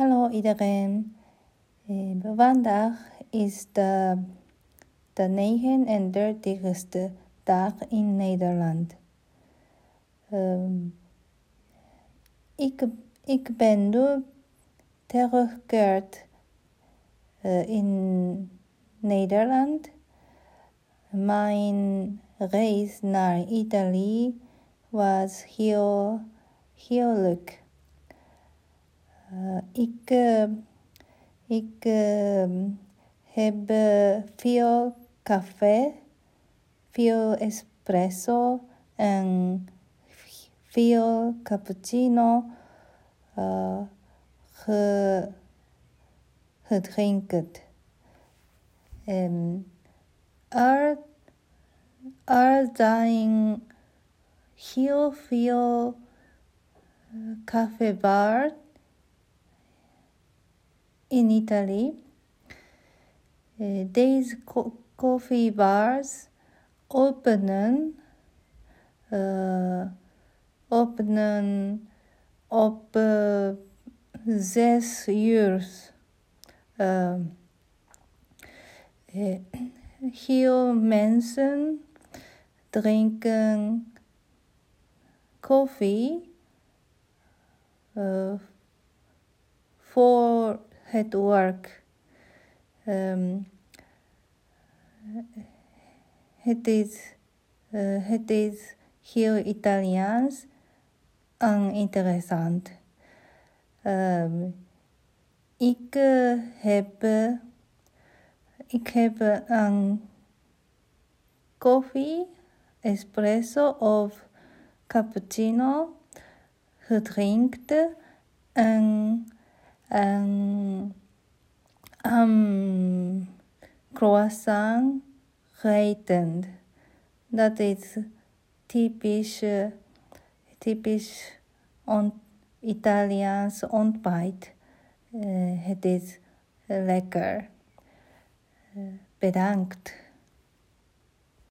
Hallo iedereen. Vandaag is de, de 39ste dag in Nederland. Um, ik, ik ben nu in Nederland. Mijn reis naar Italië was heel heerlijk. Uh, ik, uh, ik uh, heb veel café, veel espresso en veel cappuccino ge, gedrinken. Um, er, er zijn heel veel cafébars in Italy. Uh, these co- coffee bars openen, uh, openen op uh, zes uur. Heel mensen drinken voor het werk. Um, het, is, uh, het is heel Italiaans en interessant. Um, ik heb, ik heb een koffie, espresso of cappuccino gedronken en een ham croissant reitend. Das ist typisch, typisch und Italiens ontbite. Uh, äh, Es ist lecker. Äh, bedankt.